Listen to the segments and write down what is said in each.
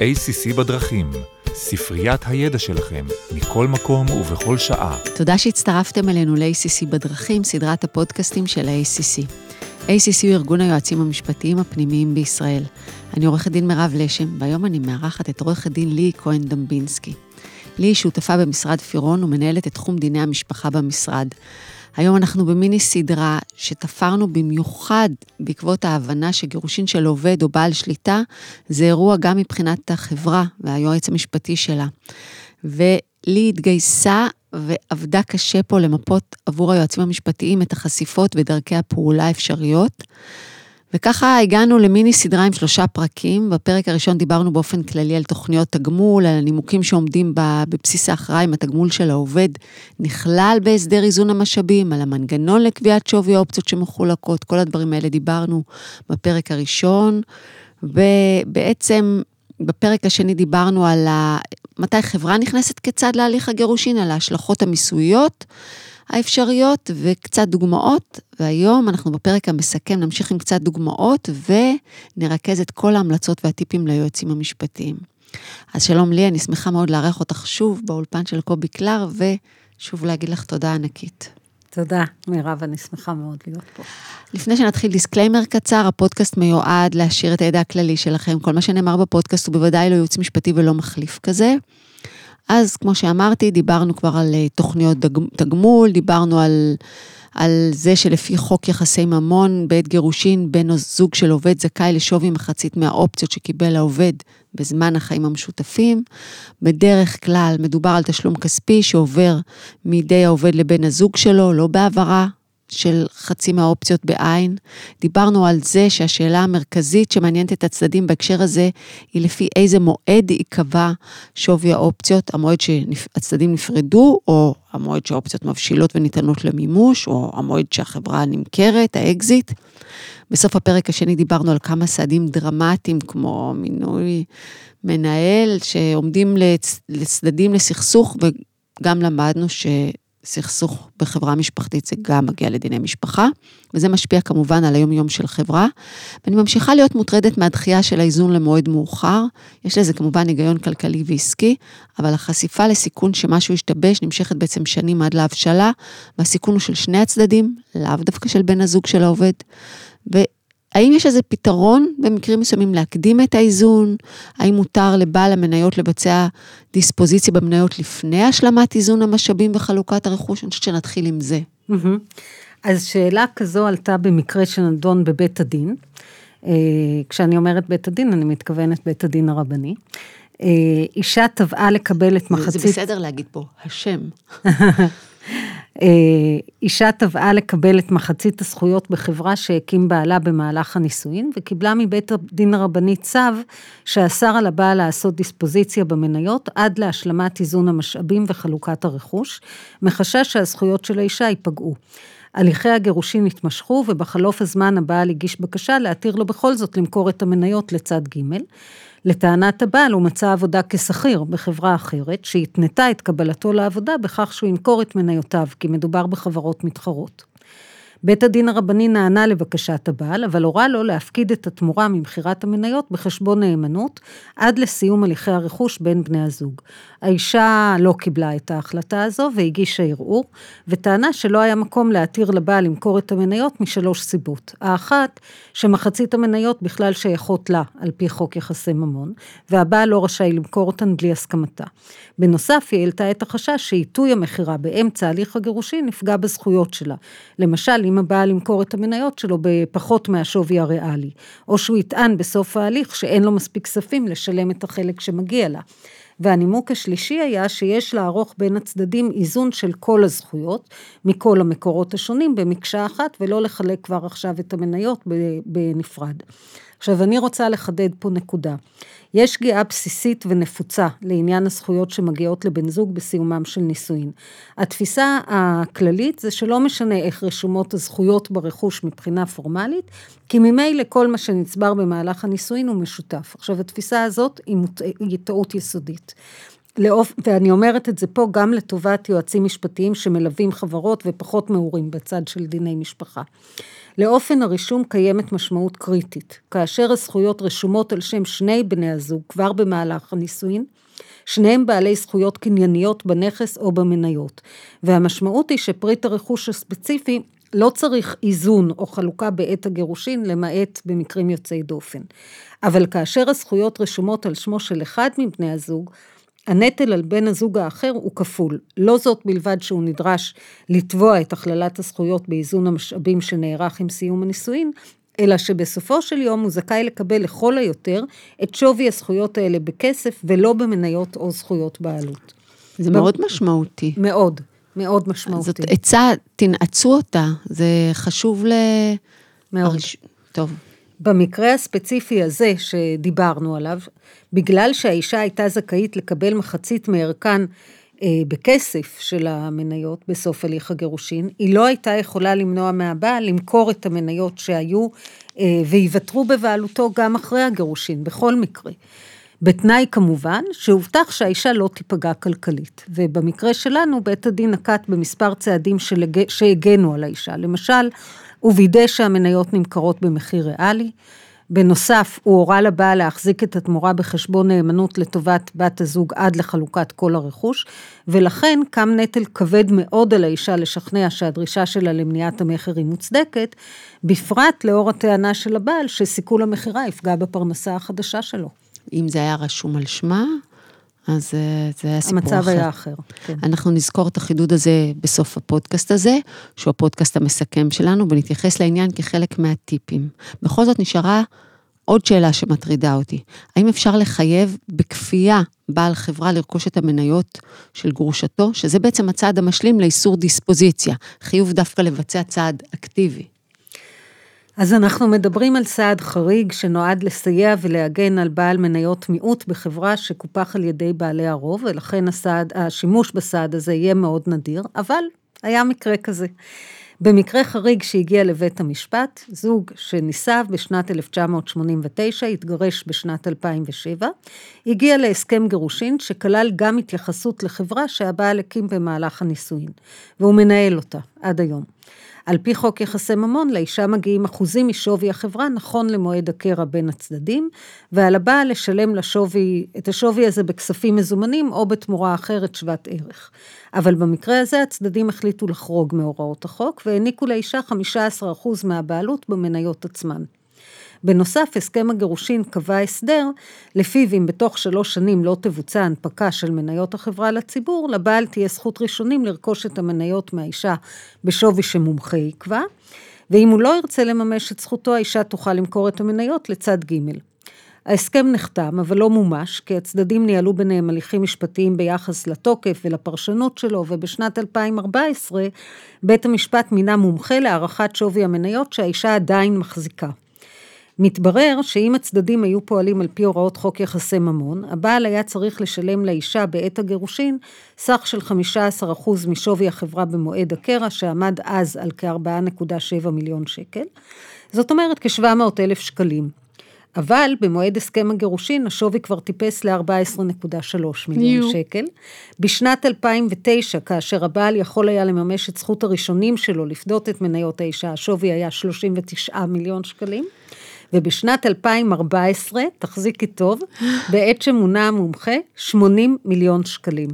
ACC בדרכים, ספריית הידע שלכם, מכל מקום ובכל שעה. תודה שהצטרפתם אלינו ל-ACC בדרכים, סדרת הפודקאסטים של ה-ACC. ACC הוא ארגון היועצים המשפטיים הפנימיים בישראל. אני עורכת דין מירב לשם, והיום אני מארחת את עורכת דין לי כהן דמבינסקי. לי היא שותפה במשרד פירון ומנהלת את תחום דיני המשפחה במשרד. היום אנחנו במיני סדרה שתפרנו במיוחד בעקבות ההבנה שגירושין של עובד או בעל שליטה זה אירוע גם מבחינת החברה והיועץ המשפטי שלה. ולי התגייסה ועבדה קשה פה למפות עבור היועצים המשפטיים את החשיפות ודרכי הפעולה האפשריות. וככה הגענו למיני סדרה עם שלושה פרקים. בפרק הראשון דיברנו באופן כללי על תוכניות תגמול, על הנימוקים שעומדים בבסיס ההכרעה אם התגמול של העובד נכלל בהסדר איזון המשאבים, על המנגנון לקביעת שווי האופציות שמחולקות, כל הדברים האלה דיברנו בפרק הראשון. ובעצם בפרק השני דיברנו על. מתי חברה נכנסת כצד להליך הגירושין, על ההשלכות המיסויות. האפשריות וקצת דוגמאות, והיום אנחנו בפרק המסכם נמשיך עם קצת דוגמאות ונרכז את כל ההמלצות והטיפים ליועצים המשפטיים. אז שלום לי, אני שמחה מאוד לארח אותך שוב באולפן של קובי קלר, ושוב להגיד לך תודה ענקית. תודה, מירב, אני שמחה מאוד להיות פה. לפני שנתחיל disclaimer קצר, הפודקאסט מיועד להעשיר את הידע הכללי שלכם. כל מה שנאמר בפודקאסט הוא בוודאי לא ייעוץ משפטי ולא מחליף כזה. אז כמו שאמרתי, דיברנו כבר על אה, תוכניות תגמול, דיברנו על, על זה שלפי חוק יחסי ממון, בעת גירושין, בן או זוג של עובד זכאי לשווי מחצית מהאופציות שקיבל העובד בזמן החיים המשותפים. בדרך כלל מדובר על תשלום כספי שעובר מידי העובד לבן הזוג שלו, לא בהעברה של חצי מהאופציות בעין. דיברנו על זה שהשאלה המרכזית שמעניינת את הצדדים בהקשר הזה, היא לפי איזה מועד ייקבע שווי האופציות, המועד שהצדדים נפרדו, או המועד שהאופציות מבשילות וניתנות למימוש, או המועד שהחברה נמכרת, האקזיט. בסוף הפרק השני דיברנו על כמה סעדים דרמטיים, כמו מינוי מנהל, שעומדים לצדדים לסכסוך, וגם למדנו ש... סכסוך בחברה משפחתית זה גם מגיע לדיני משפחה, וזה משפיע כמובן על היום-יום של חברה. ואני ממשיכה להיות מוטרדת מהדחייה של האיזון למועד מאוחר. יש לזה כמובן היגיון כלכלי ועסקי, אבל החשיפה לסיכון שמשהו ישתבש נמשכת בעצם שנים עד להבשלה, והסיכון הוא של שני הצדדים, לאו דווקא של בן הזוג של העובד. האם יש איזה פתרון במקרים מסוימים להקדים את האיזון? האם מותר לבעל המניות לבצע דיספוזיציה במניות לפני השלמת איזון המשאבים וחלוקת הרכוש? אני חושבת שנתחיל עם זה. אז שאלה כזו עלתה במקרה שנדון בבית הדין. אה, כשאני אומרת בית הדין, אני מתכוונת בית הדין הרבני. אה, אישה תבעה לקבל את מחצית... זה בסדר להגיד פה, השם. אה, אישה תבעה לקבל את מחצית הזכויות בחברה שהקים בעלה במהלך הנישואין, וקיבלה מבית הדין הרבני צו שאסר על הבעל לעשות דיספוזיציה במניות עד להשלמת איזון המשאבים וחלוקת הרכוש, מחשש שהזכויות של האישה ייפגעו. הליכי הגירושין התמשכו, ובחלוף הזמן הבעל הגיש בקשה להתיר לו בכל זאת למכור את המניות לצד ג'. לטענת הבעל הוא מצא עבודה כשכיר בחברה אחרת, שהתנתה את קבלתו לעבודה בכך שהוא ימכור את מניותיו, כי מדובר בחברות מתחרות. בית הדין הרבני נענה לבקשת הבעל, אבל הורה לו להפקיד את התמורה ממכירת המניות בחשבון נאמנות עד לסיום הליכי הרכוש בין בני הזוג. האישה לא קיבלה את ההחלטה הזו והגישה ערעור, וטענה שלא היה מקום להתיר לבעל למכור את המניות משלוש סיבות. האחת, שמחצית המניות בכלל שייכות לה על פי חוק יחסי ממון, והבעל לא רשאי למכור אותן בלי הסכמתה. בנוסף, היא העלתה את החשש שעיתוי המכירה באמצע הליך הגירושין נפגע בזכויות שלה. למשל, אם הבעל למכור את המניות שלו בפחות מהשווי הריאלי, או שהוא יטען בסוף ההליך שאין לו מספיק כספים לשלם את החלק שמגיע לה. והנימוק השלישי היה שיש לערוך בין הצדדים איזון של כל הזכויות, מכל המקורות השונים במקשה אחת, ולא לחלק כבר עכשיו את המניות בנפרד. עכשיו, אני רוצה לחדד פה נקודה. יש שגיאה בסיסית ונפוצה לעניין הזכויות שמגיעות לבן זוג בסיומם של נישואין. התפיסה הכללית זה שלא משנה איך רשומות הזכויות ברכוש מבחינה פורמלית, כי ממילא כל מה שנצבר במהלך הנישואין הוא משותף. עכשיו, התפיסה הזאת היא, מוט... היא טעות יסודית. לאופ... ואני אומרת את זה פה גם לטובת יועצים משפטיים שמלווים חברות ופחות מעורים בצד של דיני משפחה. לאופן הרישום קיימת משמעות קריטית. כאשר הזכויות רשומות על שם שני בני הזוג כבר במהלך הנישואין, שניהם בעלי זכויות קנייניות בנכס או במניות. והמשמעות היא שפריט הרכוש הספציפי לא צריך איזון או חלוקה בעת הגירושין, למעט במקרים יוצאי דופן. אבל כאשר הזכויות רשומות על שמו של אחד מבני הזוג, הנטל על בן הזוג האחר הוא כפול. לא זאת בלבד שהוא נדרש לתבוע את הכללת הזכויות באיזון המשאבים שנערך עם סיום הנישואין, אלא שבסופו של יום הוא זכאי לקבל לכל היותר את שווי הזכויות האלה בכסף ולא במניות או זכויות בעלות. זה מאוד משמעותי. מאוד, מאוד משמעותי. זאת עצה, תנעצו אותה, זה חשוב ל... מאוד. הרש... טוב. במקרה הספציפי הזה שדיברנו עליו, בגלל שהאישה הייתה זכאית לקבל מחצית מערכן אה, בכסף של המניות בסוף הליך הגירושין, היא לא הייתה יכולה למנוע מהבעל למכור את המניות שהיו אה, וייוותרו בבעלותו גם אחרי הגירושין, בכל מקרה. בתנאי כמובן שהובטח שהאישה לא תיפגע כלכלית. ובמקרה שלנו בית הדין נקט במספר צעדים שהגנו על האישה. למשל, הוא וידא שהמניות נמכרות במחיר ריאלי. בנוסף, הוא הורה לבעל להחזיק את התמורה בחשבון נאמנות לטובת בת הזוג עד לחלוקת כל הרכוש, ולכן קם נטל כבד מאוד על האישה לשכנע שהדרישה שלה למניעת המכר היא מוצדקת, בפרט לאור הטענה של הבעל שסיכול המכירה יפגע בפרנסה החדשה שלו. אם זה היה רשום על שמה, אז אה, זה היה סיפור אחר. המצב היה אחר, כן. אנחנו נזכור את החידוד הזה בסוף הפודקאסט הזה, שהוא הפודקאסט המסכם שלנו, ונתייחס לעניין כחלק מהטיפים. בכל זאת נשארה עוד שאלה שמטרידה אותי. האם אפשר לחייב בכפייה בעל חברה לרכוש את המניות של גרושתו, שזה בעצם הצעד המשלים לאיסור דיספוזיציה, חיוב דווקא לבצע צעד אקטיבי? אז אנחנו מדברים על סעד חריג שנועד לסייע ולהגן על בעל מניות מיעוט בחברה שקופח על ידי בעלי הרוב, ולכן הסעד, השימוש בסעד הזה יהיה מאוד נדיר, אבל היה מקרה כזה. במקרה חריג שהגיע לבית המשפט, זוג שנישא בשנת 1989, התגרש בשנת 2007, הגיע להסכם גירושין שכלל גם התייחסות לחברה שהבעל הקים במהלך הנישואין, והוא מנהל אותה עד היום. על פי חוק יחסי ממון, לאישה מגיעים אחוזים משווי החברה נכון למועד הקרע בין הצדדים, ועל הבעל לשלם לשווי, את השווי הזה בכספים מזומנים או בתמורה אחרת שוות ערך. אבל במקרה הזה הצדדים החליטו לחרוג מהוראות החוק, והעניקו לאישה 15% מהבעלות במניות עצמן. בנוסף, הסכם הגירושין קבע הסדר, לפיו אם בתוך שלוש שנים לא תבוצע הנפקה של מניות החברה לציבור, לבעל תהיה זכות ראשונים לרכוש את המניות מהאישה בשווי שמומחה יקבע, ואם הוא לא ירצה לממש את זכותו, האישה תוכל למכור את המניות לצד ג'. ההסכם נחתם, אבל לא מומש, כי הצדדים ניהלו ביניהם הליכים משפטיים ביחס לתוקף ולפרשנות שלו, ובשנת 2014 בית המשפט מינה מומחה להערכת שווי המניות שהאישה עדיין מחזיקה. מתברר שאם הצדדים היו פועלים על פי הוראות חוק יחסי ממון, הבעל היה צריך לשלם לאישה בעת הגירושין סך של 15% משווי החברה במועד הקרע, שעמד אז על כ-4.7 מיליון שקל. זאת אומרת כ-700 אלף שקלים. אבל במועד הסכם הגירושין השווי כבר טיפס ל-14.3 מיליון יו. שקל. בשנת 2009, כאשר הבעל יכול היה לממש את זכות הראשונים שלו לפדות את מניות האישה, השווי היה 39 מיליון שקלים. ובשנת 2014, תחזיקי טוב, בעת שמונה המומחה, 80 מיליון שקלים.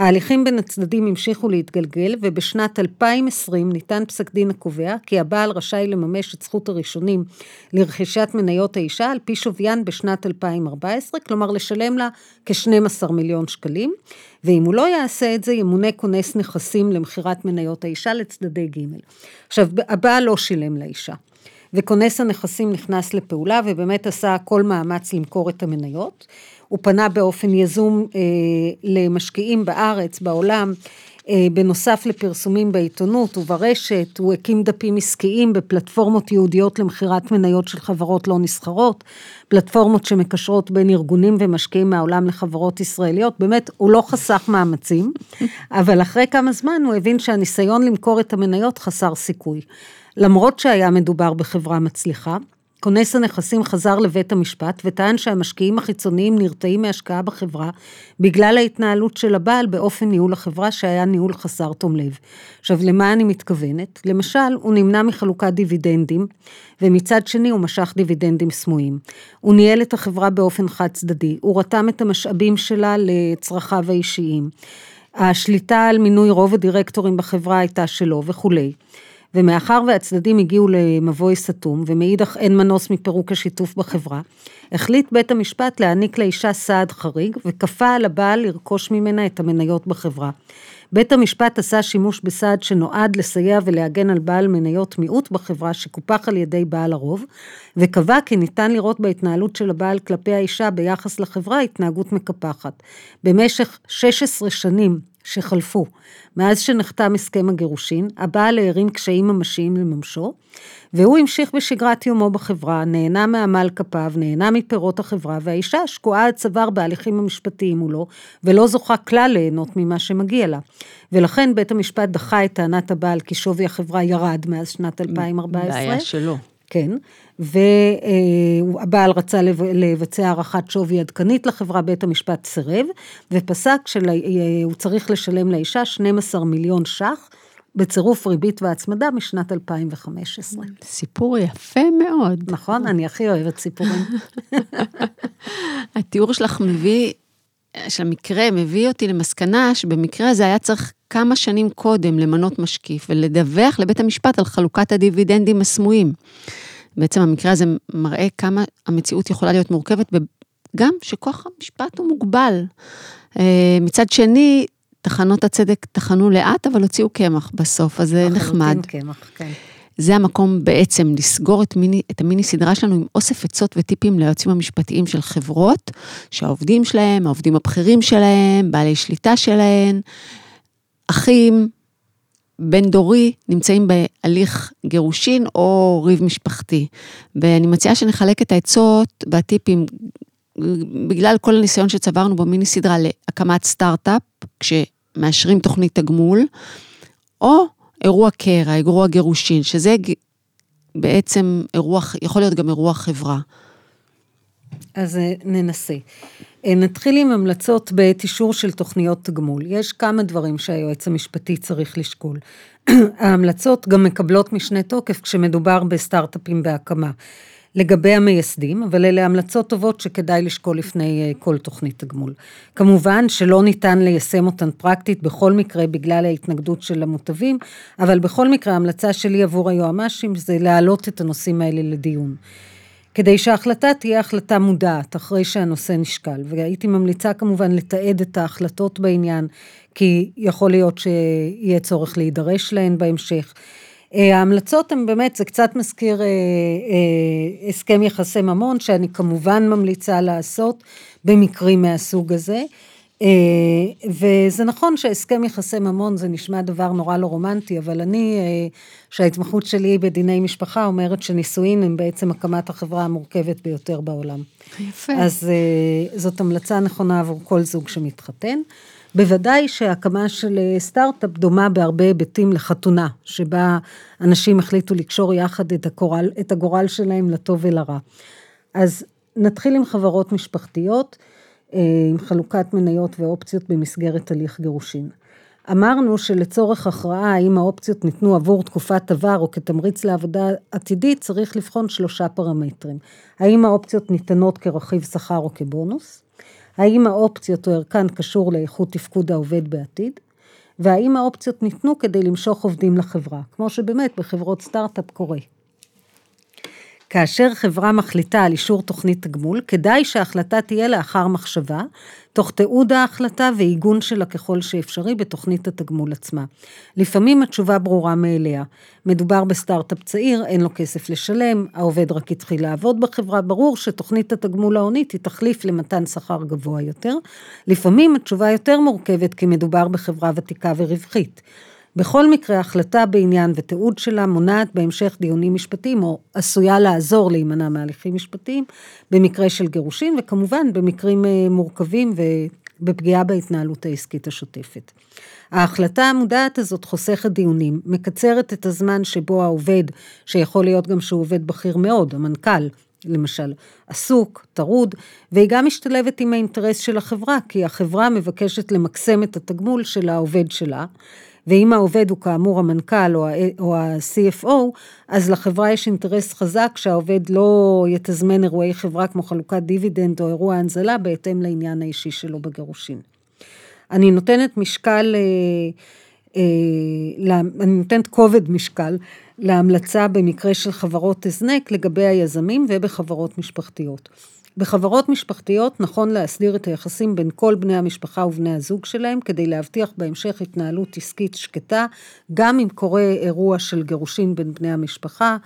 ההליכים בין הצדדים המשיכו להתגלגל, ובשנת 2020 ניתן פסק דין הקובע כי הבעל רשאי לממש את זכות הראשונים לרכישת מניות האישה על פי שוויין בשנת 2014, כלומר לשלם לה כ-12 מיליון שקלים, ואם הוא לא יעשה את זה, ימונה כונס נכסים למכירת מניות האישה לצדדי ג'. עכשיו, הבעל לא שילם לאישה. וכונס הנכסים נכנס לפעולה ובאמת עשה כל מאמץ למכור את המניות. הוא פנה באופן יזום אה, למשקיעים בארץ, בעולם, בנוסף לפרסומים בעיתונות וברשת, הוא הקים דפים עסקיים בפלטפורמות ייעודיות למכירת מניות של חברות לא נסחרות, פלטפורמות שמקשרות בין ארגונים ומשקיעים מהעולם לחברות ישראליות, באמת, הוא לא חסך מאמצים, אבל אחרי כמה זמן הוא הבין שהניסיון למכור את המניות חסר סיכוי. למרות שהיה מדובר בחברה מצליחה, כונס הנכסים חזר לבית המשפט וטען שהמשקיעים החיצוניים נרתעים מהשקעה בחברה בגלל ההתנהלות של הבעל באופן ניהול החברה שהיה ניהול חסר תום לב. עכשיו, למה אני מתכוונת? למשל, הוא נמנע מחלוקת דיבידנדים, ומצד שני הוא משך דיבידנדים סמויים. הוא ניהל את החברה באופן חד צדדי, הוא רתם את המשאבים שלה לצרכיו האישיים. השליטה על מינוי רוב הדירקטורים בחברה הייתה שלו וכולי. ומאחר והצדדים הגיעו למבוי סתום, ומאידך אין מנוס מפירוק השיתוף בחברה, החליט בית המשפט להעניק לאישה סעד חריג, וכפה על הבעל לרכוש ממנה את המניות בחברה. בית המשפט עשה שימוש בסעד שנועד לסייע ולהגן על בעל מניות מיעוט בחברה שקופח על ידי בעל הרוב, וקבע כי ניתן לראות בהתנהלות של הבעל כלפי האישה ביחס לחברה התנהגות מקפחת. במשך 16 שנים שחלפו מאז שנחתם הסכם הגירושין, הבעל הערים קשיים ממשיים לממשו, והוא המשיך בשגרת יומו בחברה, נהנה מעמל כפיו, נהנה מפירות החברה, והאישה שקועה עד צוואר בהליכים המשפטיים מולו, ולא זוכה כלל ליהנות ממה שמגיע לה. ולכן בית המשפט דחה את טענת הבעל כי שווי החברה ירד מאז שנת 2014. בעיה שלו. כן, והבעל רצה לבצע הערכת שווי עדכנית לחברה, בית המשפט סירב, ופסק שהוא צריך לשלם לאישה 12 מיליון ש"ח. בצירוף ריבית והצמדה משנת 2015. סיפור יפה מאוד. נכון, אני הכי אוהבת סיפורים. התיאור שלך מביא, של המקרה, מביא אותי למסקנה שבמקרה הזה היה צריך כמה שנים קודם למנות משקיף ולדווח לבית המשפט על חלוקת הדיבידנדים הסמויים. בעצם המקרה הזה מראה כמה המציאות יכולה להיות מורכבת, וגם שכוח המשפט הוא מוגבל. אה, מצד שני, תחנות הצדק טחנו לאט, אבל הוציאו קמח בסוף, אז זה נחמד. קמח, כן. זה המקום בעצם לסגור את, מיני, את המיני סדרה שלנו עם אוסף עצות וטיפים ליועצים המשפטיים של חברות, שהעובדים שלהם, העובדים הבכירים שלהם, בעלי שליטה שלהם, אחים, בן דורי, נמצאים בהליך גירושין או ריב משפחתי. ואני מציעה שנחלק את העצות והטיפים בגלל כל הניסיון שצברנו במיני סדרה להקמת סטארט-אפ, כשמאשרים תוכנית תגמול, או אירוע קרע, אירוע גירושין, שזה בעצם אירוע, יכול להיות גם אירוע חברה. אז אה, ננסה. אה, נתחיל עם המלצות בעת אישור של תוכניות תגמול. יש כמה דברים שהיועץ המשפטי צריך לשקול. ההמלצות גם מקבלות משנה תוקף כשמדובר בסטארט-אפים בהקמה. לגבי המייסדים, אבל אלה המלצות טובות שכדאי לשקול לפני אה, כל תוכנית תגמול. כמובן שלא ניתן ליישם אותן פרקטית בכל מקרה בגלל ההתנגדות של המוטבים, אבל בכל מקרה ההמלצה שלי עבור היועמ"שים זה להעלות את הנושאים האלה לדיון. כדי שההחלטה תהיה החלטה מודעת אחרי שהנושא נשקל, והייתי ממליצה כמובן לתעד את ההחלטות בעניין, כי יכול להיות שיהיה צורך להידרש להן בהמשך. אה, ההמלצות הן באמת, זה קצת מזכיר אה, אה, הסכם יחסי ממון, שאני כמובן ממליצה לעשות במקרים מהסוג הזה. אה, וזה נכון שהסכם יחסי ממון זה נשמע דבר נורא לא רומנטי, אבל אני, אה, שההתמחות שלי בדיני משפחה אומרת שנישואין הם בעצם הקמת החברה המורכבת ביותר בעולם. יפה. אז אה, זאת המלצה נכונה עבור כל זוג שמתחתן. בוודאי שהקמה של סטארט-אפ דומה בהרבה היבטים לחתונה, שבה אנשים החליטו לקשור יחד את הגורל, את הגורל שלהם לטוב ולרע. אז נתחיל עם חברות משפחתיות. אה, עם חלוקת מניות ואופציות במסגרת הליך גירושין. אמרנו שלצורך הכרעה האם האופציות ניתנו עבור תקופת עבר או כתמריץ לעבודה עתידית, צריך לבחון שלושה פרמטרים. האם האופציות ניתנות כרכיב שכר או כבונוס? האם האופציות או ערכן קשור לאיכות תפקוד העובד בעתיד? והאם האופציות ניתנו כדי למשוך עובדים לחברה, כמו שבאמת בחברות סטארט-אפ קורה. כאשר חברה מחליטה על אישור תוכנית תגמול, כדאי שההחלטה תהיה לאחר מחשבה, תוך תיעוד ההחלטה ועיגון שלה ככל שאפשרי בתוכנית התגמול עצמה. לפעמים התשובה ברורה מאליה. מדובר בסטארט-אפ צעיר, אין לו כסף לשלם, העובד רק התחיל לעבוד בחברה, ברור שתוכנית התגמול ההונית היא תחליף למתן שכר גבוה יותר. לפעמים התשובה יותר מורכבת כי מדובר בחברה ותיקה ורווחית. בכל מקרה, החלטה בעניין ותיעוד שלה מונעת בהמשך דיונים משפטיים, או עשויה לעזור להימנע מהליכים משפטיים, במקרה של גירושין, וכמובן במקרים אה, מורכבים בפגיעה בהתנהלות העסקית השוטפת. ההחלטה המודעת הזאת חוסכת דיונים, מקצרת את הזמן שבו העובד, שיכול להיות גם שהוא עובד בכיר מאוד, המנכ"ל, למשל, עסוק, טרוד, והיא גם משתלבת עם האינטרס של החברה, כי החברה מבקשת למקסם את התגמול של העובד שלה, ואם העובד הוא כאמור המנכ"ל או ה-CFO, אז לחברה יש אינטרס חזק שהעובד לא יתזמן אירועי חברה כמו חלוקת דיבידנד או אירוע הנזלה בהתאם לעניין האישי שלו בגירושין. אני נותנת משקל, אה, אה, אני נותנת כובד משקל להמלצה במקרה של חברות הזנק לגבי היזמים ובחברות משפחתיות. בחברות משפחתיות נכון להסדיר את היחסים בין כל בני המשפחה ובני הזוג שלהם, כדי להבטיח בהמשך התנהלות עסקית שקטה, גם אם קורה אירוע של גירושין בין בני המשפחה,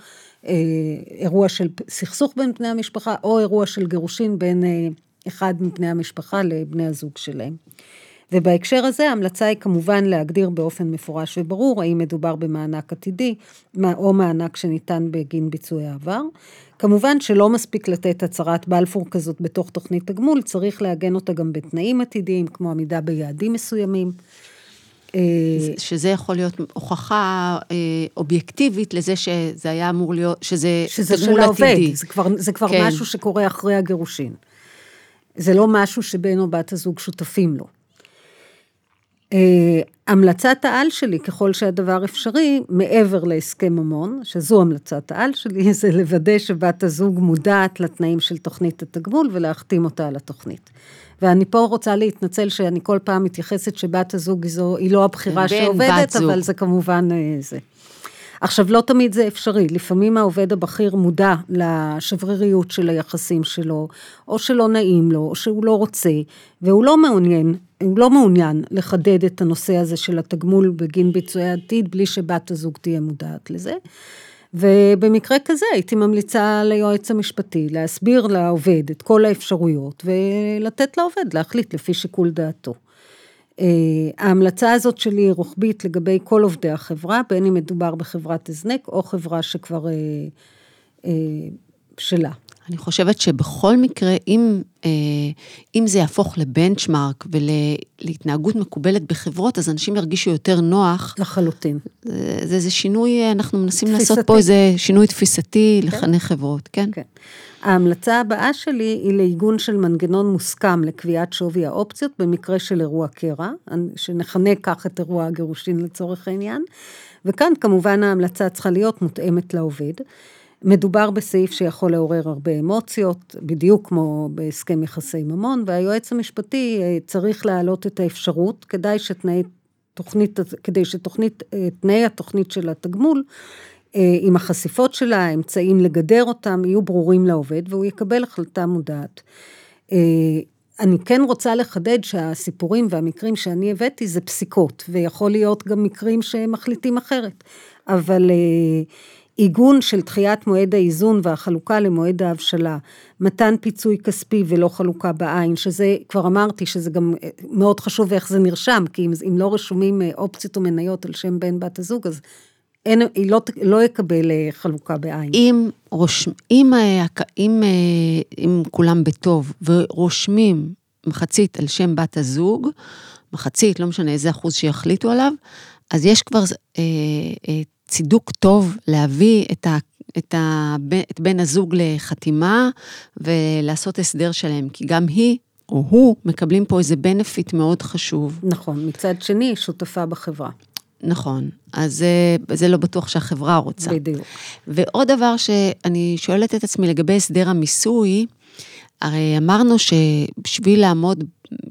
אה, אירוע של סכסוך בין בני המשפחה, או אירוע של גירושין בין אה, אחד מבני המשפחה לבני הזוג שלהם. ובהקשר הזה ההמלצה היא כמובן להגדיר באופן מפורש וברור האם מדובר במענק עתידי או מענק שניתן בגין ביצועי העבר. כמובן שלא מספיק לתת הצהרת בלפור כזאת בתוך תוכנית תגמול, צריך לעגן אותה גם בתנאים עתידיים, כמו עמידה ביעדים מסוימים. אה, שזה יכול להיות הוכחה אה, אובייקטיבית לזה שזה היה אמור להיות, שזה, שזה תגמול עתידי. זה כבר, זה כבר כן. משהו שקורה אחרי הגירושין. זה לא משהו שבן או בת הזוג שותפים לו. אה, המלצת העל שלי, ככל שהדבר אפשרי, מעבר להסכם ממון, שזו המלצת העל שלי, זה לוודא שבת הזוג מודעת לתנאים של תוכנית התגמול ולהחתים אותה על התוכנית. ואני פה רוצה להתנצל שאני כל פעם מתייחסת שבת הזוג זו, היא לא הבחירה שעובדת, אבל זה כמובן אה, זה. עכשיו, לא תמיד זה אפשרי, לפעמים העובד הבכיר מודע לשבריריות של היחסים שלו, או שלא נעים לו, או שהוא לא רוצה, והוא לא מעוניין, הוא לא מעוניין לחדד את הנושא הזה של התגמול בגין ביצועי עתיד, בלי שבת הזוג תהיה מודעת לזה. ובמקרה כזה הייתי ממליצה ליועץ המשפטי להסביר לעובד את כל האפשרויות ולתת לעובד להחליט לפי שיקול דעתו. אה, ההמלצה הזאת שלי היא רוחבית לגבי כל עובדי החברה, בין אם מדובר בחברת הזנק או חברה שכבר אה, אה, שלה. אני חושבת שבכל מקרה, אם, אם זה יהפוך לבנצ'מארק ולהתנהגות מקובלת בחברות, אז אנשים ירגישו יותר נוח. לחלוטין. זה, זה, זה שינוי, אנחנו מנסים תפיסתי. לעשות פה איזה שינוי תפיסתי כן? לחנך חברות, כן? כן. ההמלצה הבאה שלי היא לעיגון של מנגנון מוסכם לקביעת שווי האופציות במקרה של אירוע קרע, שנכנה כך את אירוע הגירושין לצורך העניין, וכאן כמובן ההמלצה צריכה להיות מותאמת לעובד. מדובר בסעיף שיכול לעורר הרבה אמוציות, בדיוק כמו בהסכם יחסי ממון, והיועץ המשפטי אה, צריך להעלות את האפשרות, כדאי שתנאי תוכנית, כדי שתוכנית, אה, תנאי התוכנית של התגמול עם החשיפות שלה, האמצעים לגדר אותם, יהיו ברורים לעובד והוא יקבל החלטה מודעת. אה, אני כן רוצה לחדד שהסיפורים והמקרים שאני הבאתי זה פסיקות, ויכול להיות גם מקרים שמחליטים אחרת. אבל אה, עיגון של דחיית מועד האיזון והחלוקה למועד ההבשלה, מתן פיצוי כספי ולא חלוקה בעין, שזה, כבר אמרתי שזה גם מאוד חשוב איך זה נרשם, כי אם, אם לא רשומים אופציות או מניות על שם בן בת הזוג, אז אין, היא לא, לא יקבל אה, חלוקה בעין. אם, רושם, אם, אה, אם, אה, אם כולם בטוב ורושמים מחצית על שם בת הזוג, מחצית, לא משנה איזה אחוז שיחליטו עליו, אז יש כבר אה, אה, צידוק טוב להביא את, ה, את, ה, את בן הזוג לחתימה ולעשות הסדר שלהם, כי גם היא או הוא מקבלים פה איזה בנפיט מאוד חשוב. נכון, מצד שני, שותפה בחברה. נכון, אז זה, לא בטוח שהחברה רוצה. בדיוק. ועוד דבר שאני שואלת את עצמי לגבי הסדר המיסוי, הרי אמרנו שבשביל לעמוד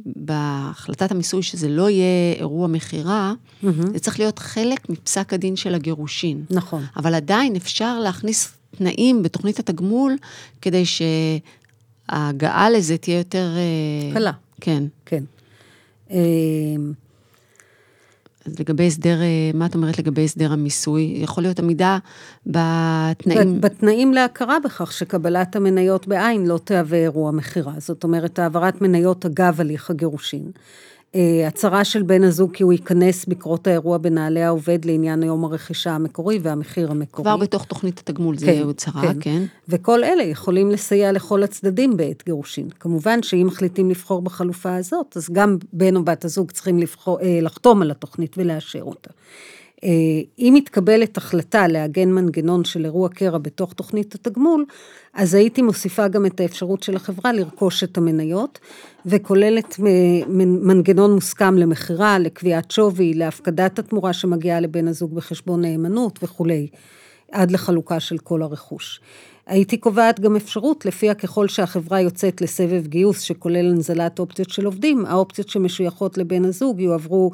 בהחלטת המיסוי שזה לא יהיה אירוע מכירה, mm-hmm. זה צריך להיות חלק מפסק הדין של הגירושין. נכון. אבל עדיין אפשר להכניס תנאים בתוכנית התגמול, כדי שההגעה לזה תהיה יותר... אה, קלה. כן. כן. אז לגבי הסדר, אה, מה את אומרת לגבי הסדר המיסוי? יכול להיות עמידה בתנאים... בתנאים להכרה בכך שקבלת המניות בעין לא תהווה אירוע מכירה. זאת אומרת, העברת מניות אגב הליך הגירושין. אה, הצהרה של בן הזוג כי הוא ייכנס בקרות האירוע בנעלי העובד לעניין יום הרכישה המקורי והמחיר המקורי. כבר בתוך תוכנית התגמול זה כן, הצהרה, כן. כן. וכל אלה יכולים לסייע לכל הצדדים בעת גירושין. כמובן שאם מחליטים לבחור בחלופה הזאת, אז גם בן או בת הזוג צריכים לבחור, אה, לחתום על התוכנית ולאשר אותה. אה, אם מתקבלת החלטה לעגן מנגנון של אירוע קרע בתוך תוכנית התגמול, אז הייתי מוסיפה גם את האפשרות של החברה לרכוש את המניות, וכוללת מנגנון מוסכם למכירה, לקביעת שווי, להפקדת התמורה שמגיעה לבן הזוג בחשבון נאמנות וכולי, עד לחלוקה של כל הרכוש. הייתי קובעת גם אפשרות, לפיה ככל שהחברה יוצאת לסבב גיוס שכולל הנזלת אופציות של עובדים, האופציות שמשויכות לבן הזוג יועברו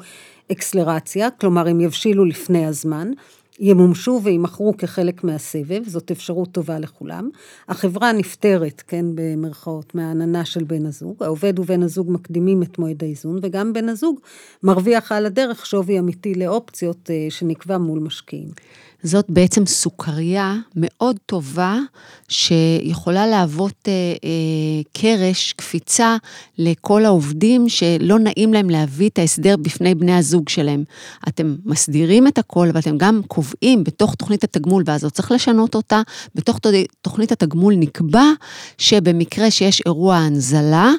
אקסלרציה, כלומר הם יבשילו לפני הזמן, ימומשו ויימכרו כחלק מהסבב, זאת אפשרות טובה לכולם. החברה נפטרת, כן, במרכאות, מהעננה של בן הזוג, העובד ובן הזוג מקדימים את מועד האיזון, וגם בן הזוג מרוויח על הדרך שווי אמיתי לאופציות אה, שנקבע מול משקיעים. זאת בעצם סוכריה מאוד טובה, שיכולה להוות אה, אה, קרש, קפיצה, לכל העובדים שלא נעים להם להביא את ההסדר בפני בני הזוג שלהם. אתם מסדירים את הכל, ואתם גם קובעים בתוך תוכנית התגמול, ואז לא צריך לשנות אותה, בתוך תוכנית התגמול נקבע שבמקרה שיש אירוע הנזלה,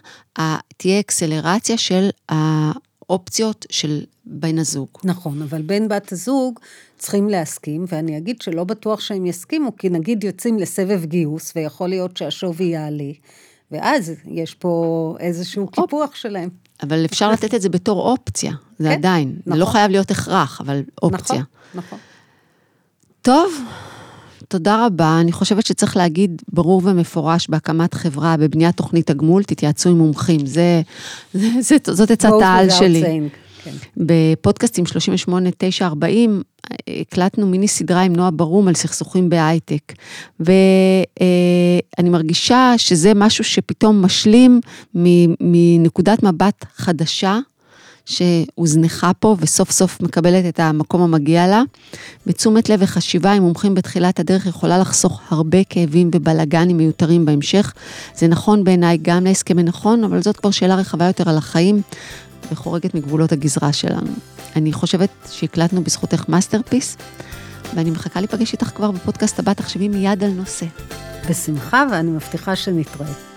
תהיה אקסלרציה של האופציות של בן הזוג. נכון, אבל בן בת הזוג צריכים להסכים, ואני אגיד שלא בטוח שהם יסכימו, כי נגיד יוצאים לסבב גיוס, ויכול להיות שהשווי יעלה, ואז יש פה איזשהו אופ. קיפוח שלהם. אבל אפשר לתת את זה בתור אופציה, זה כן, עדיין. נכון. זה לא חייב להיות הכרח, אבל אופציה. נכון, נכון. טוב, תודה רבה. אני חושבת שצריך להגיד ברור ומפורש בהקמת חברה, בבניית תוכנית תגמול, תתייעצו עם מומחים. זה, זה, זה, זאת עצת העל שלי. Saying. כן. בפודקאסטים 38-9-40, הקלטנו מיני סדרה עם נועה ברום על סכסוכים בהייטק. ואני מרגישה שזה משהו שפתאום משלים מנקודת מבט חדשה. שהוזנחה פה וסוף סוף מקבלת את המקום המגיע לה. בתשומת לב וחשיבה עם מומחים בתחילת הדרך יכולה לחסוך הרבה כאבים ובלאגנים מיותרים בהמשך. זה נכון בעיניי גם להסכמי ממון, אבל זאת כבר שאלה רחבה יותר על החיים וחורגת מגבולות הגזרה שלנו. אני חושבת שהקלטנו בזכותך masterpiece, ואני מחכה להיפגש איתך כבר בפודקאסט הבא, תחשבי מיד על נושא. בשמחה, ואני מבטיחה שנתראה.